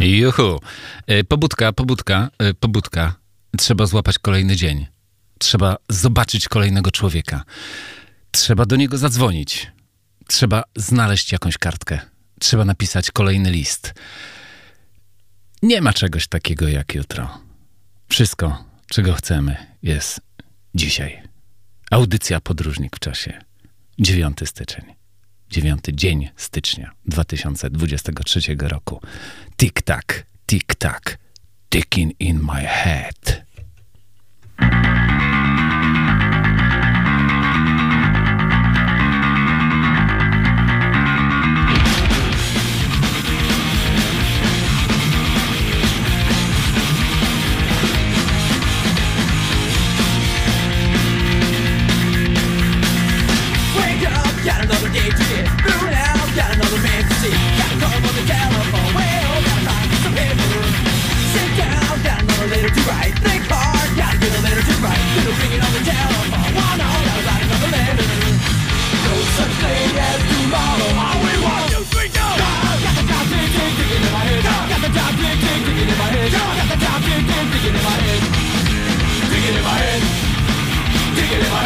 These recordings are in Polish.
Juhu. E, pobudka, pobudka, e, pobudka. Trzeba złapać kolejny dzień. Trzeba zobaczyć kolejnego człowieka. Trzeba do niego zadzwonić. Trzeba znaleźć jakąś kartkę. Trzeba napisać kolejny list. Nie ma czegoś takiego jak jutro. Wszystko, czego chcemy, jest dzisiaj. Audycja Podróżnik w czasie. 9 styczeń. 9 dzień stycznia 2023 roku. Tik-tak, tik-tak, ticking in my head.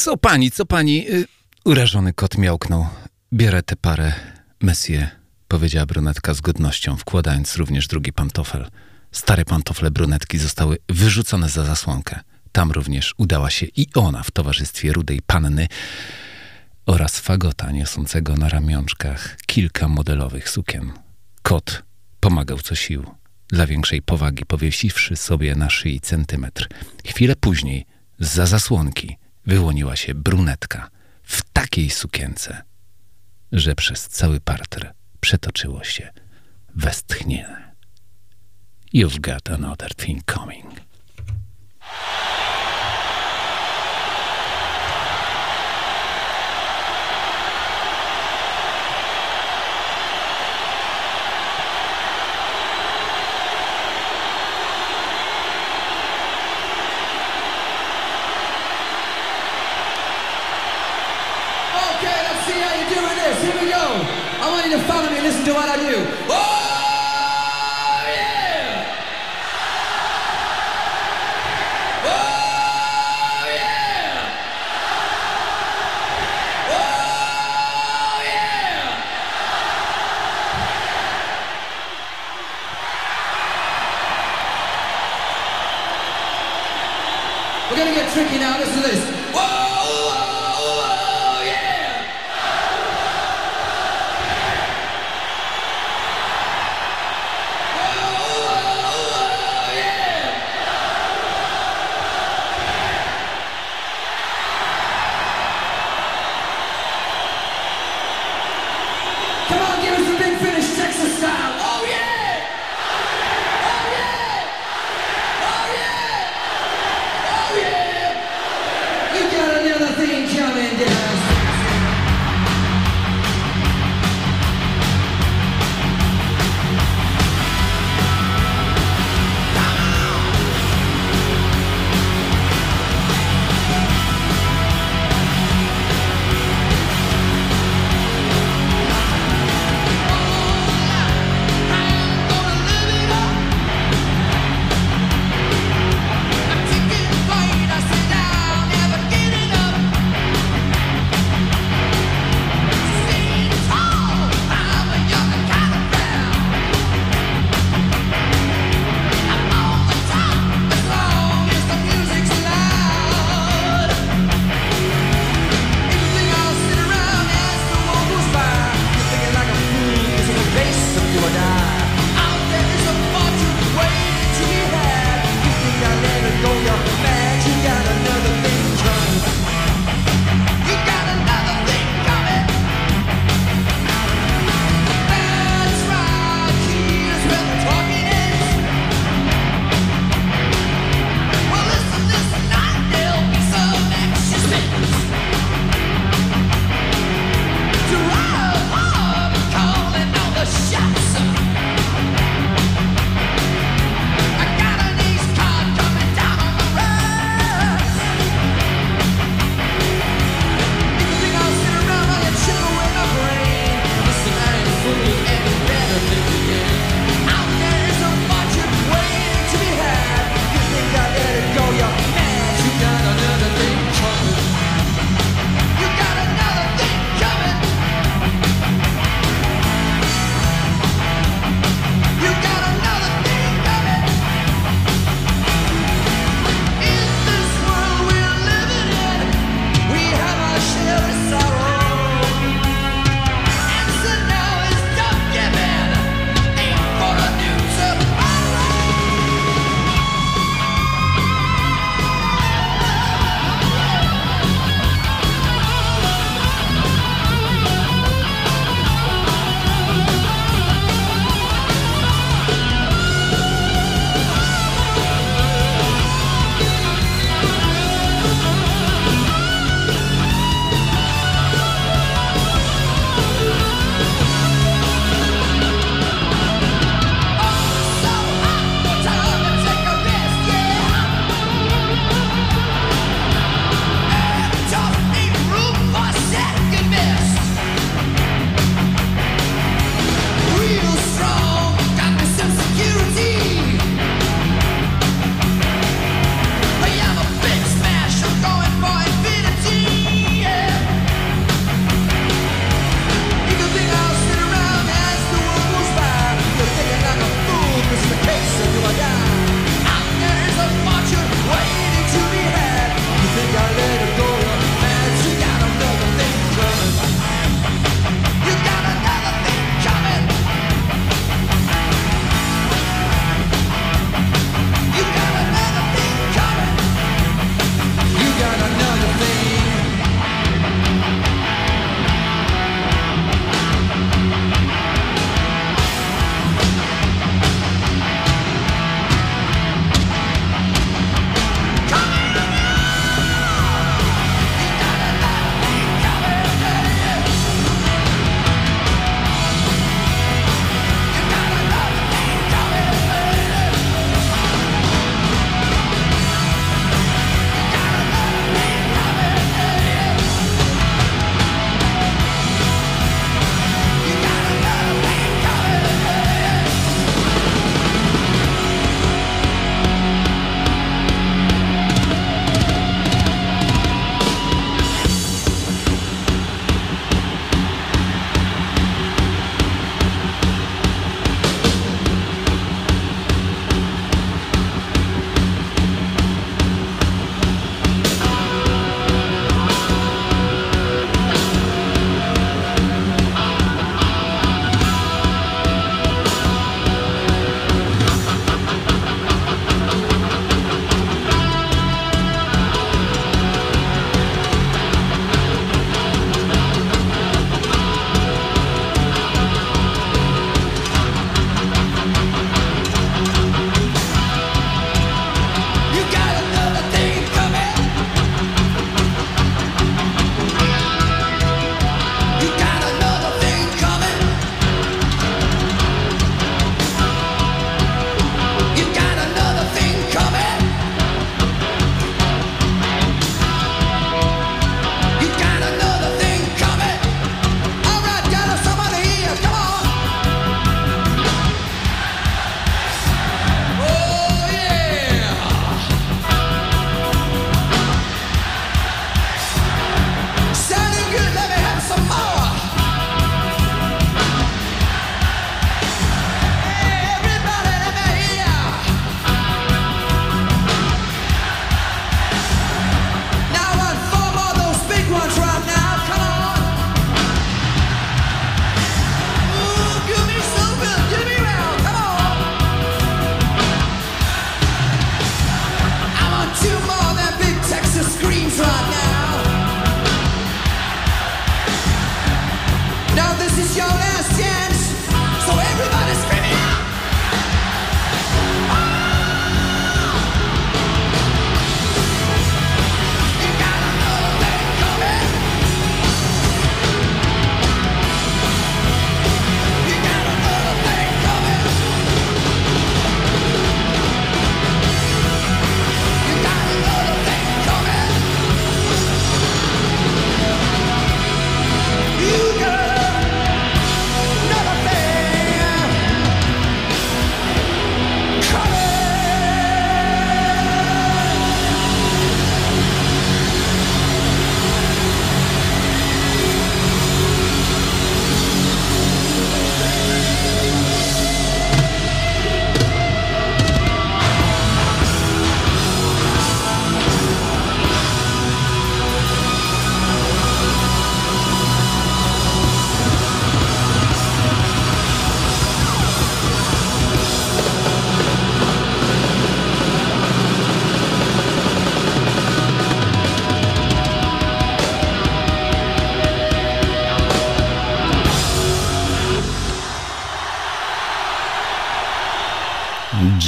co pani, co pani? Y, urażony kot miałknął. Bierę tę parę, messie, powiedziała brunetka z godnością, wkładając również drugi pantofel. Stare pantofle brunetki zostały wyrzucone za zasłonkę. Tam również udała się i ona w towarzystwie rudej panny oraz fagota niosącego na ramionczkach kilka modelowych sukien. Kot pomagał co sił dla większej powagi, powiesiwszy sobie na szyi centymetr. Chwilę później, za zasłonki, wyłoniła się brunetka w takiej sukience, że przez cały parter przetoczyło się westchnienie. You've got another thing coming.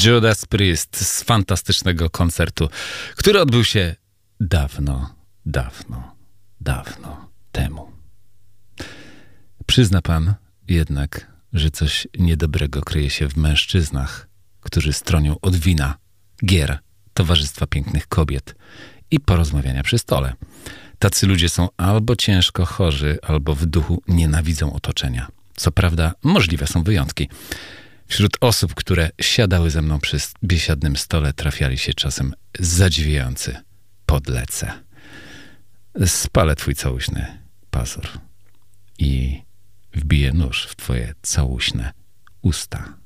Judas Priest z fantastycznego koncertu, który odbył się dawno, dawno, dawno temu. Przyzna pan jednak, że coś niedobrego kryje się w mężczyznach, którzy stronią od wina, gier, towarzystwa pięknych kobiet i porozmawiania przy stole. Tacy ludzie są albo ciężko chorzy, albo w duchu nienawidzą otoczenia. Co prawda, możliwe są wyjątki. Wśród osób, które siadały ze mną przy biesiadnym stole, trafiali się czasem zadziwiający podlece. Spalę twój całuśny pazur i wbiję nóż w twoje całuśne usta.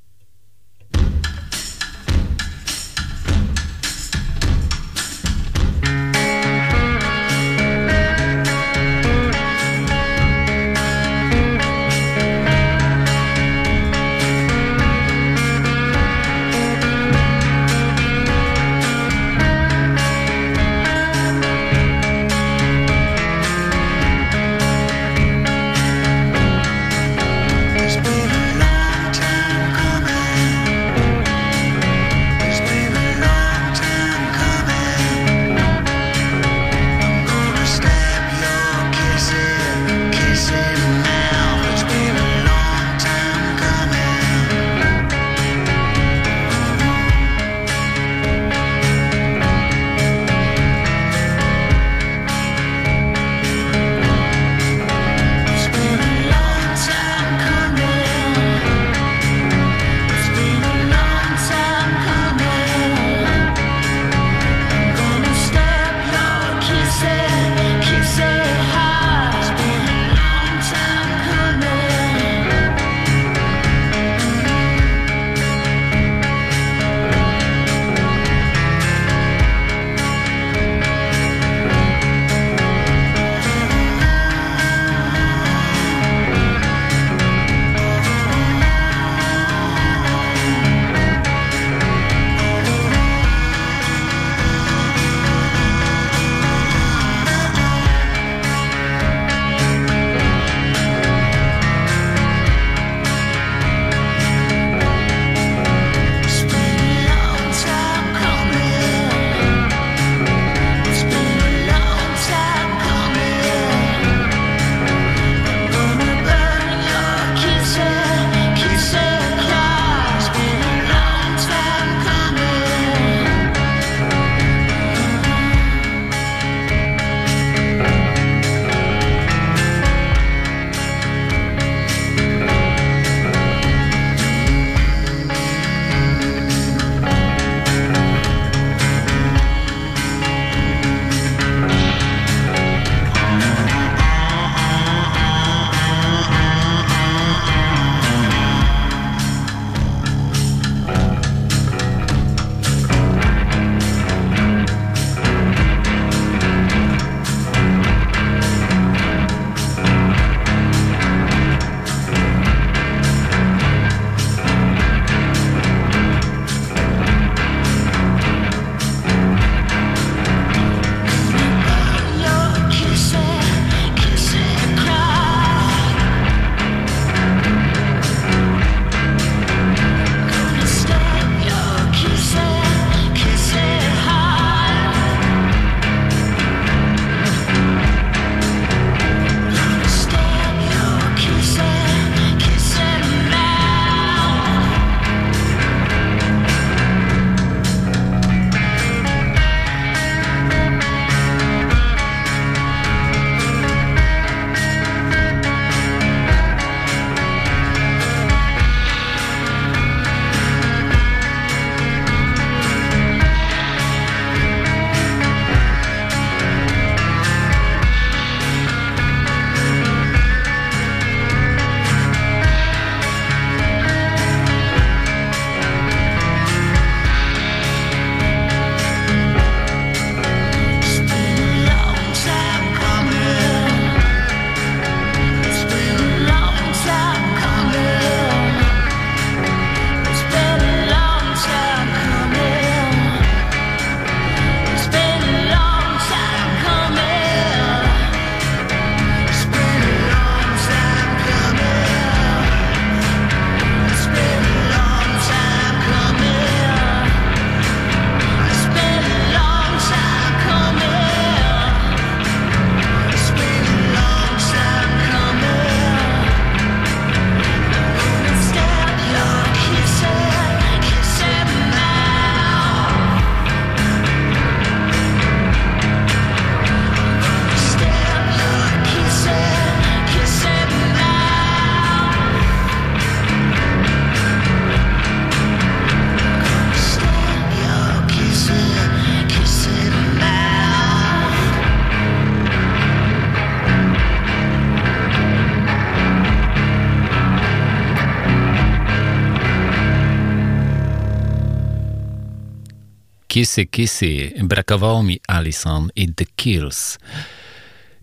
Kissy Kissy, brakowało mi Alison i The Kills.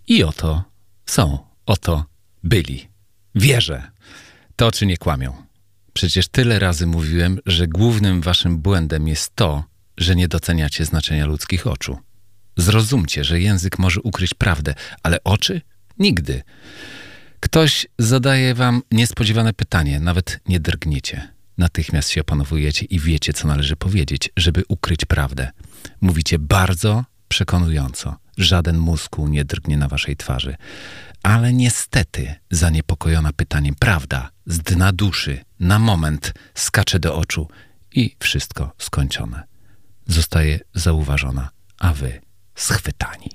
I oto są, oto byli. Wierzę. To oczy nie kłamią. Przecież tyle razy mówiłem, że głównym waszym błędem jest to, że nie doceniacie znaczenia ludzkich oczu. Zrozumcie, że język może ukryć prawdę, ale oczy? Nigdy. Ktoś zadaje wam niespodziewane pytanie, nawet nie drgniecie. Natychmiast się opanowujecie i wiecie, co należy powiedzieć, żeby ukryć prawdę. Mówicie bardzo przekonująco. Żaden muskuł nie drgnie na waszej twarzy. Ale niestety, zaniepokojona pytaniem prawda, z dna duszy, na moment skacze do oczu i wszystko skończone. Zostaje zauważona, a wy schwytani.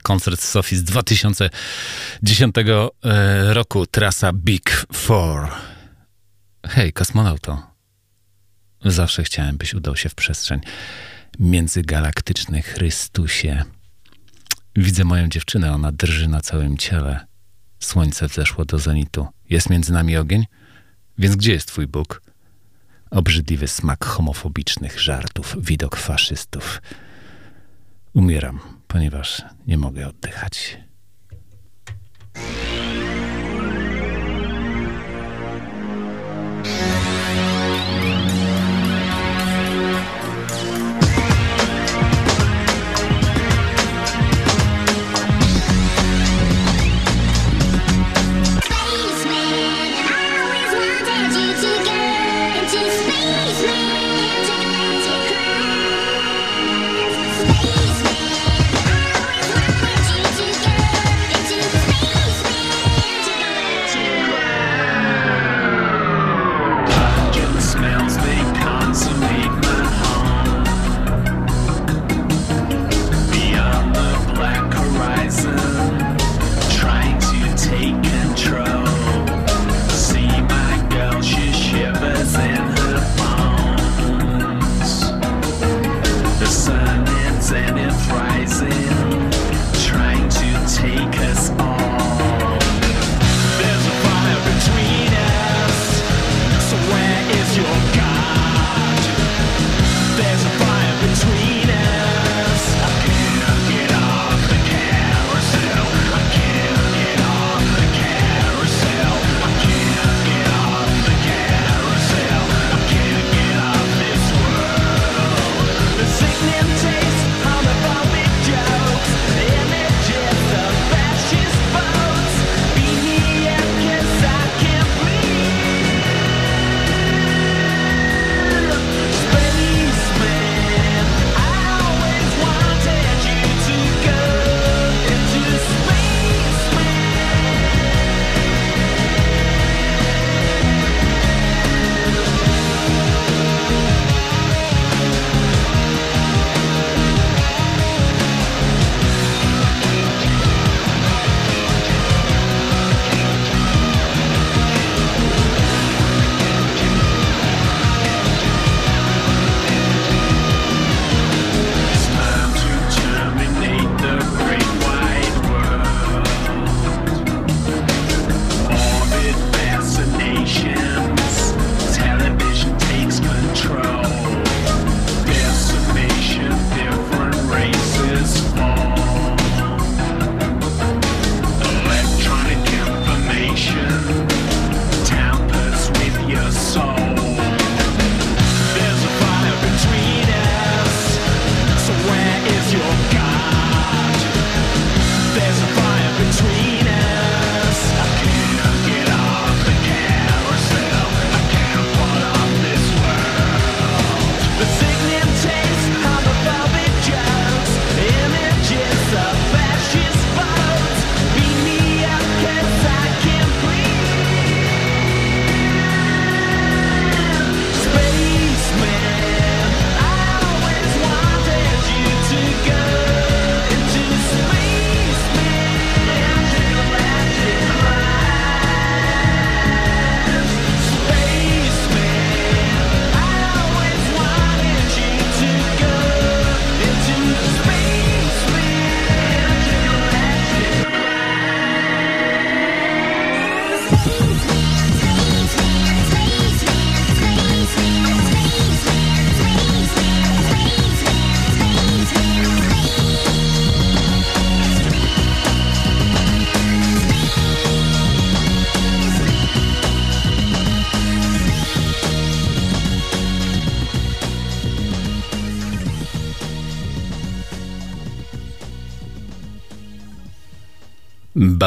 Koncert z Sofii z 2010 e, roku, trasa Big Four. Hej, kosmonauto. Zawsze chciałem, byś udał się w przestrzeń międzygalaktyczny Chrystusie. Widzę moją dziewczynę, ona drży na całym ciele. Słońce wzeszło do zenitu. Jest między nami ogień? Więc gdzie jest twój Bóg? Obrzydliwy smak homofobicznych żartów, widok faszystów. Umieram, ponieważ nie mogę oddychać.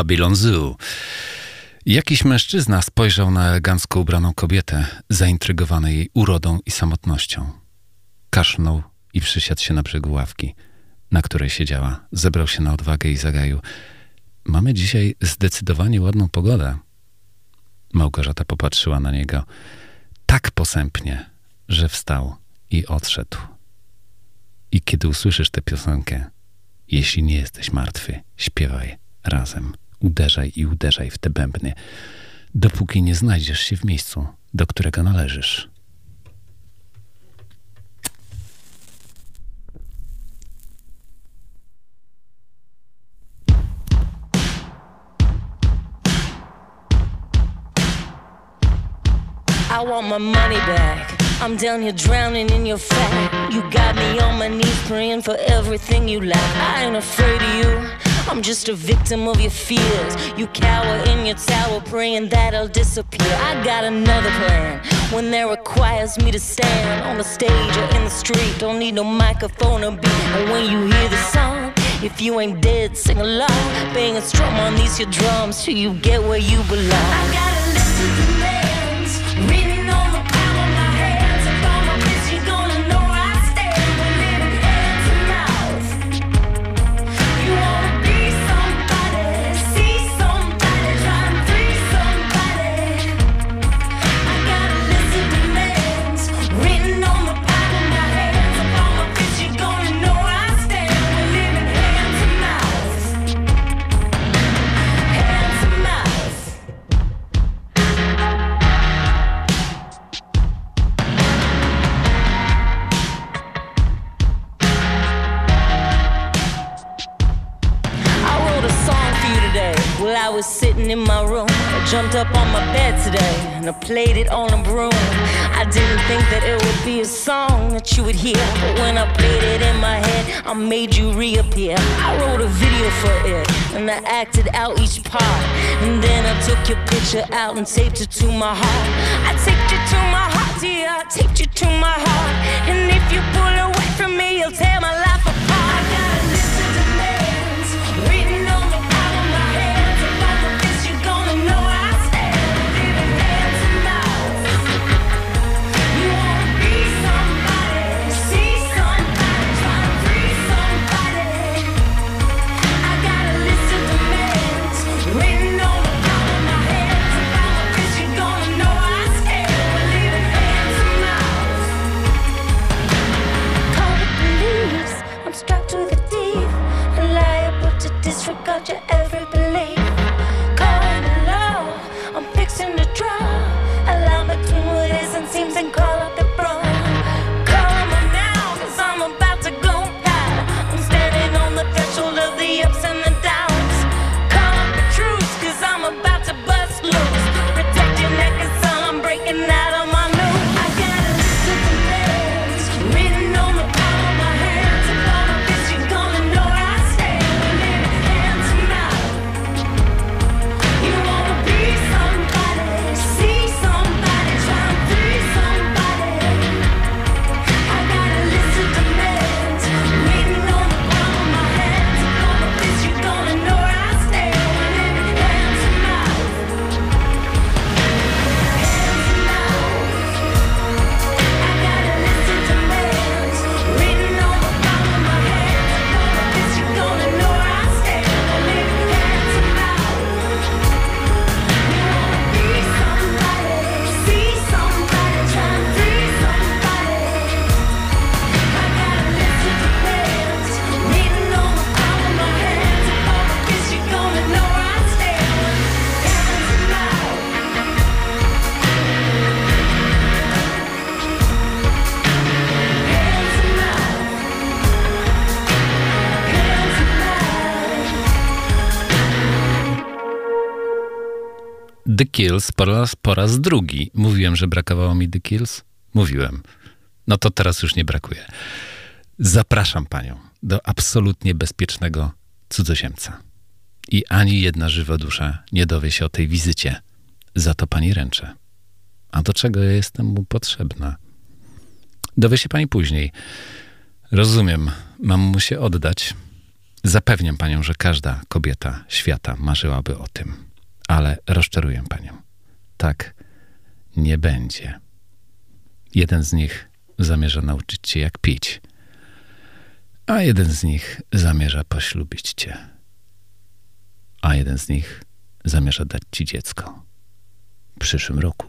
Babylon Zoo. Jakiś mężczyzna spojrzał na elegancko ubraną kobietę, zaintrygowany jej urodą i samotnością. Kasznął i przysiadł się na brzegu ławki, na której siedziała. Zebrał się na odwagę i zagaił. Mamy dzisiaj zdecydowanie ładną pogodę. Małgorzata popatrzyła na niego tak posępnie, że wstał i odszedł. I kiedy usłyszysz tę piosenkę, Jeśli nie jesteś martwy, śpiewaj razem. Uderzaj i uderzaj w te bębny, dopóki nie znajdziesz się w miejscu, do którego należysz. I want my money back. I'm down here drowning in your fat. You got me on my knees praying for everything you lack. I ain't afraid of you. I'm just a victim of your fears. You cower in your tower praying that I'll disappear. I got another plan. When there requires me to stand on the stage or in the street, don't need no microphone or beat. And when you hear the song, if you ain't dead, sing along. Bang a strum on these your drums till you get where you belong. I gotta listen to demands I was sitting in my room. I jumped up on my bed today and I played it on a broom. I didn't think that it would be a song that you would hear, but when I played it in my head, I made you reappear. I wrote a video for it and I acted out each part. And then I took your picture out and taped it to my heart. I taped you to my heart, dear. I taped you to my heart. And if you pull away from me, you'll tear my life The Kills po raz, po raz drugi. Mówiłem, że brakowało mi The Kills? Mówiłem. No to teraz już nie brakuje. Zapraszam panią do absolutnie bezpiecznego cudzoziemca. I ani jedna żywa dusza nie dowie się o tej wizycie. Za to pani ręczę. A do czego ja jestem mu potrzebna? Dowie się pani później. Rozumiem, mam mu się oddać. Zapewniam panią, że każda kobieta świata marzyłaby o tym. Ale rozczaruję panią. Tak nie będzie. Jeden z nich zamierza nauczyć cię, jak pić, a jeden z nich zamierza poślubić cię, a jeden z nich zamierza dać ci dziecko w przyszłym roku.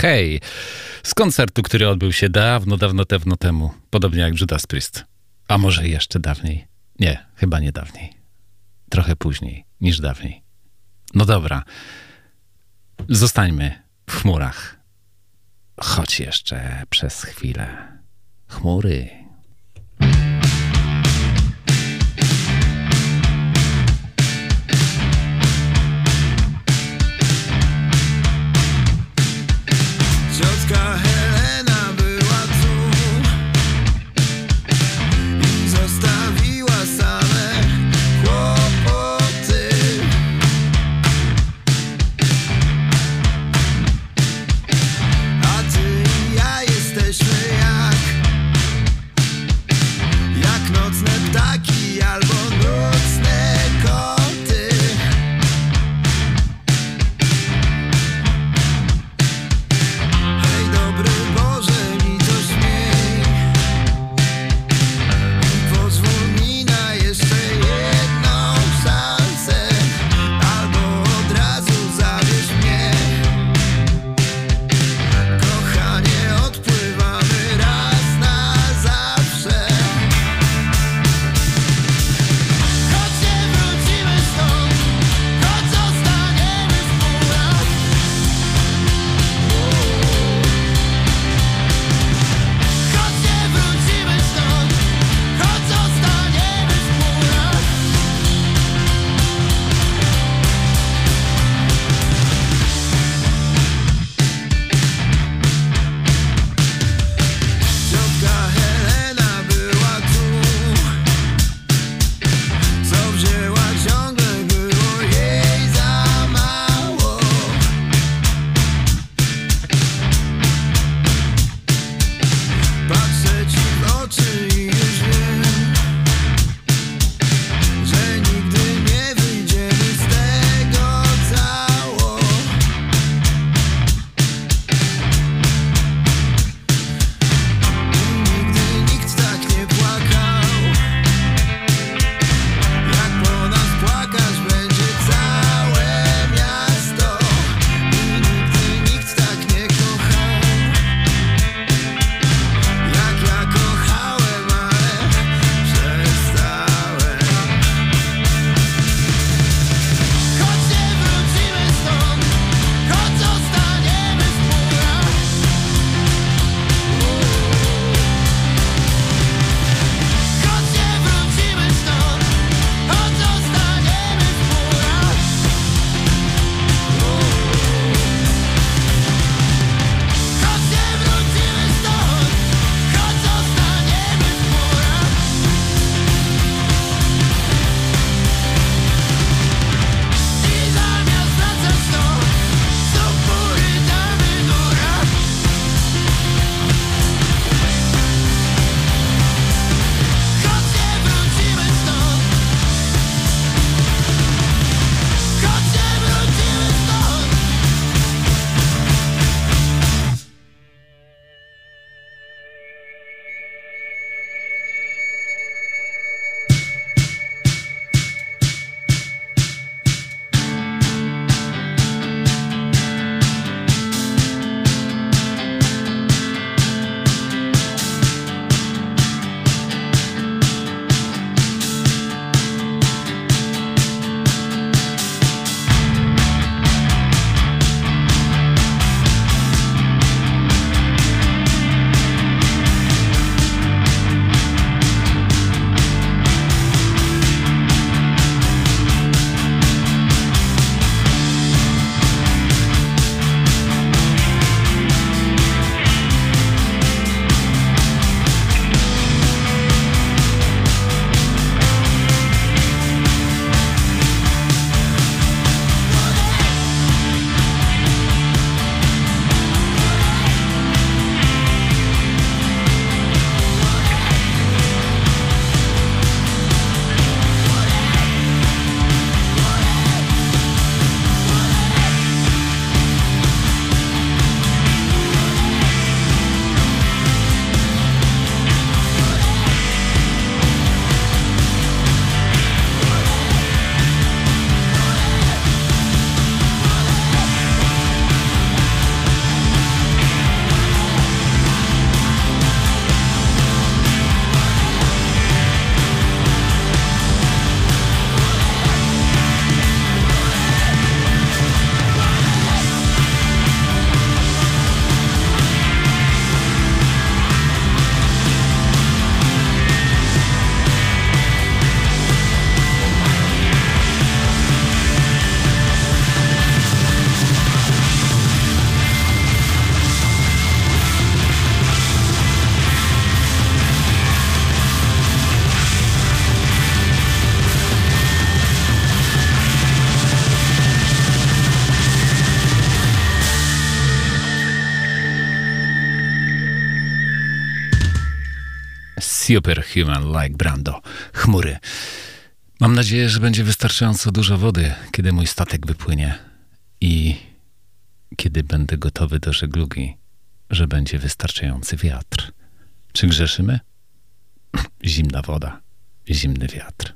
Hej! Z koncertu, który odbył się dawno, dawno, dawno temu. Podobnie jak Judas Priest. A może jeszcze dawniej. Nie, chyba nie dawniej. Trochę później niż dawniej. No dobra. Zostańmy w chmurach. Choć jeszcze przez chwilę. Chmury. Superhuman like Brando. Chmury. Mam nadzieję, że będzie wystarczająco dużo wody, kiedy mój statek wypłynie i kiedy będę gotowy do żeglugi, że będzie wystarczający wiatr. Czy grzeszymy? Zimna woda, zimny wiatr.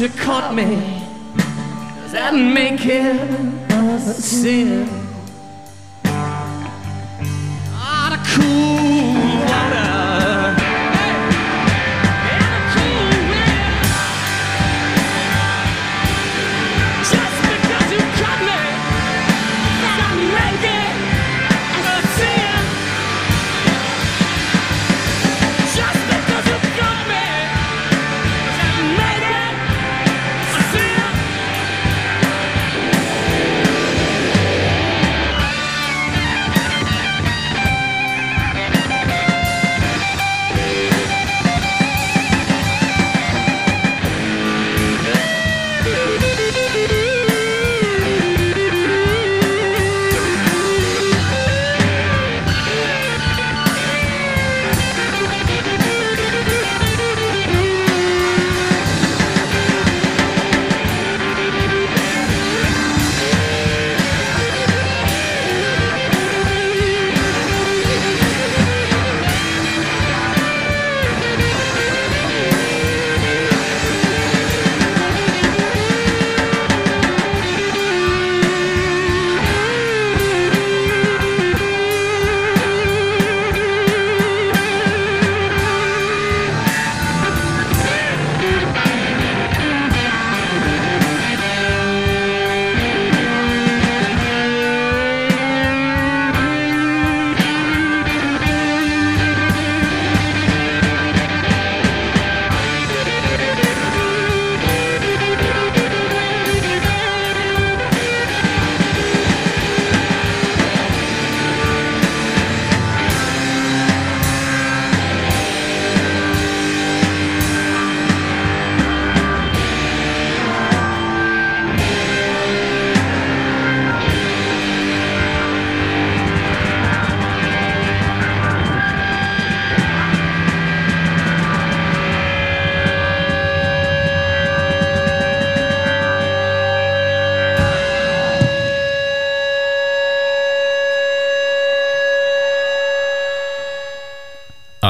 You caught me. Does that make it a sin?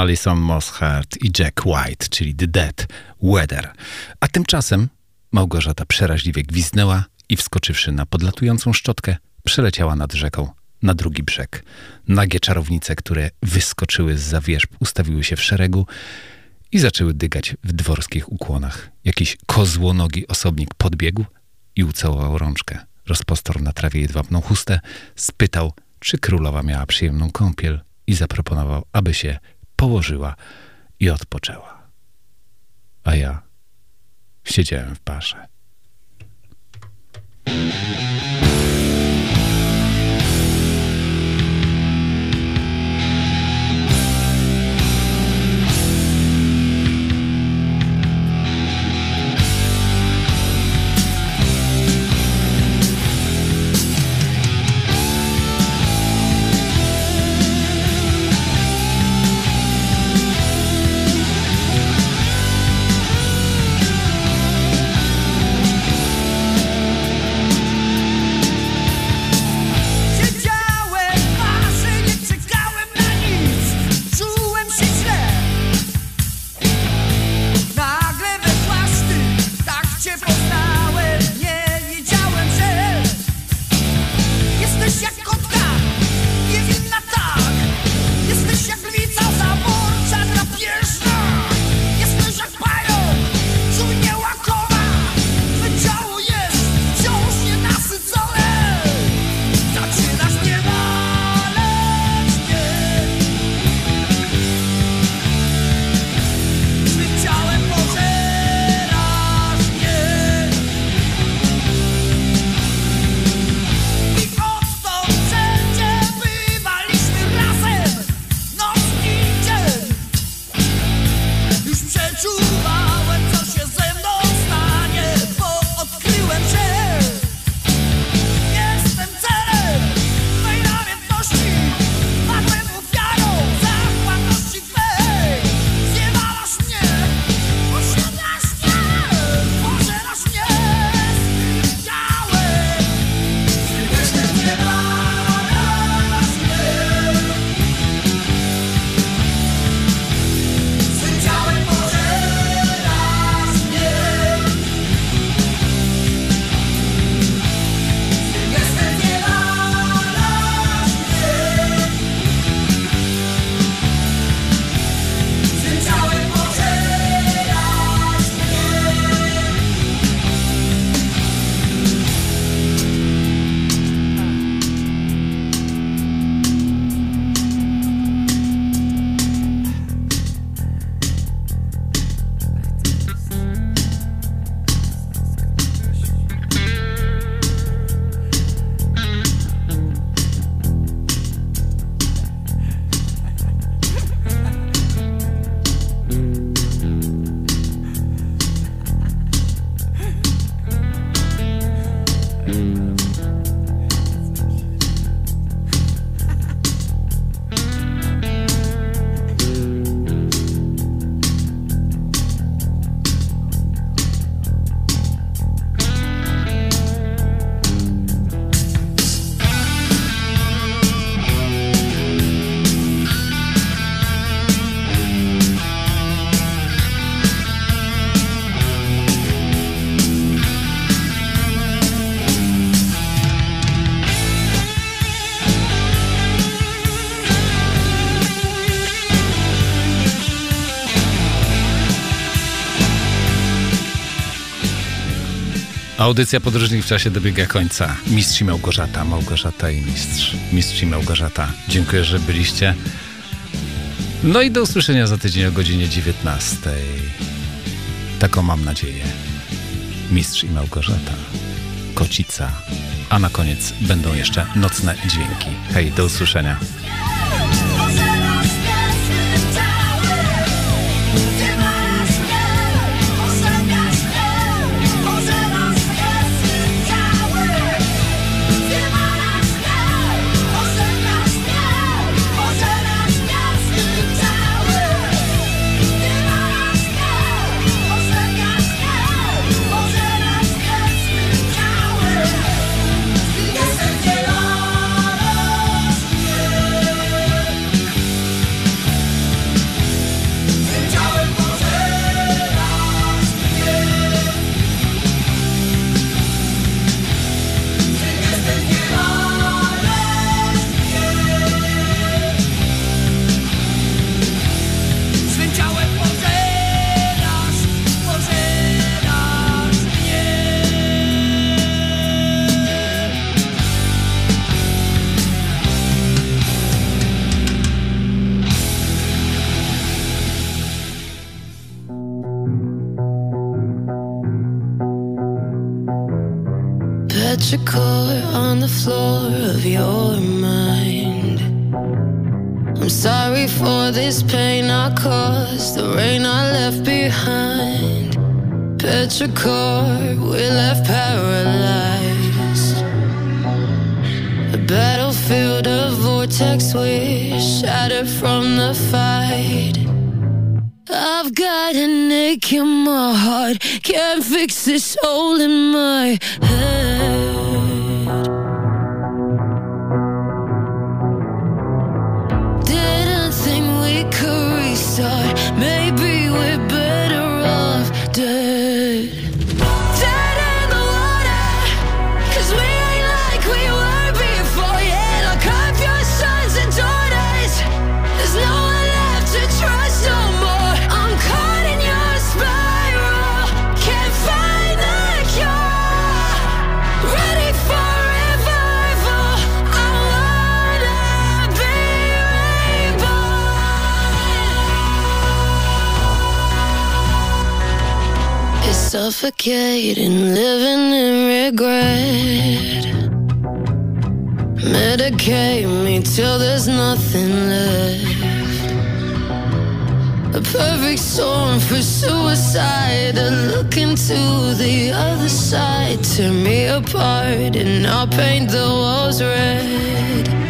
Alison Mosshart i Jack White, czyli The Dead Weather. A tymczasem Małgorzata przeraźliwie gwiznęła i wskoczywszy na podlatującą szczotkę, przeleciała nad rzeką na drugi brzeg. Nagie czarownice, które wyskoczyły z za wierzb, ustawiły się w szeregu i zaczęły dygać w dworskich ukłonach. Jakiś kozłonogi osobnik podbiegł i ucałował rączkę. Rozpostorł na trawie jedwabną chustę, spytał, czy królowa miała przyjemną kąpiel i zaproponował, aby się położyła i odpoczęła. A ja siedziałem w barze. Audycja Podróżnik w czasie dobiega końca. Mistrz i Małgorzata, Małgorzata i mistrz. Mistrz i Małgorzata. Dziękuję, że byliście. No i do usłyszenia za tydzień o godzinie 19. Taką mam nadzieję. Mistrz i Małgorzata. Kocica. A na koniec będą jeszcze nocne dźwięki. Hej, do usłyszenia. Petrichor on the floor of your mind. I'm sorry for this pain I caused, the rain I left behind. Petrichor, we're left paralyzed. A battlefield of vortex, we're shattered from the fight. I've got an ache in my heart, can't fix this hole in my head. Suffocating, living in regret. Medicate me till there's nothing left. A perfect storm for suicide. A look into the other side. Tear me apart and I'll paint the walls red.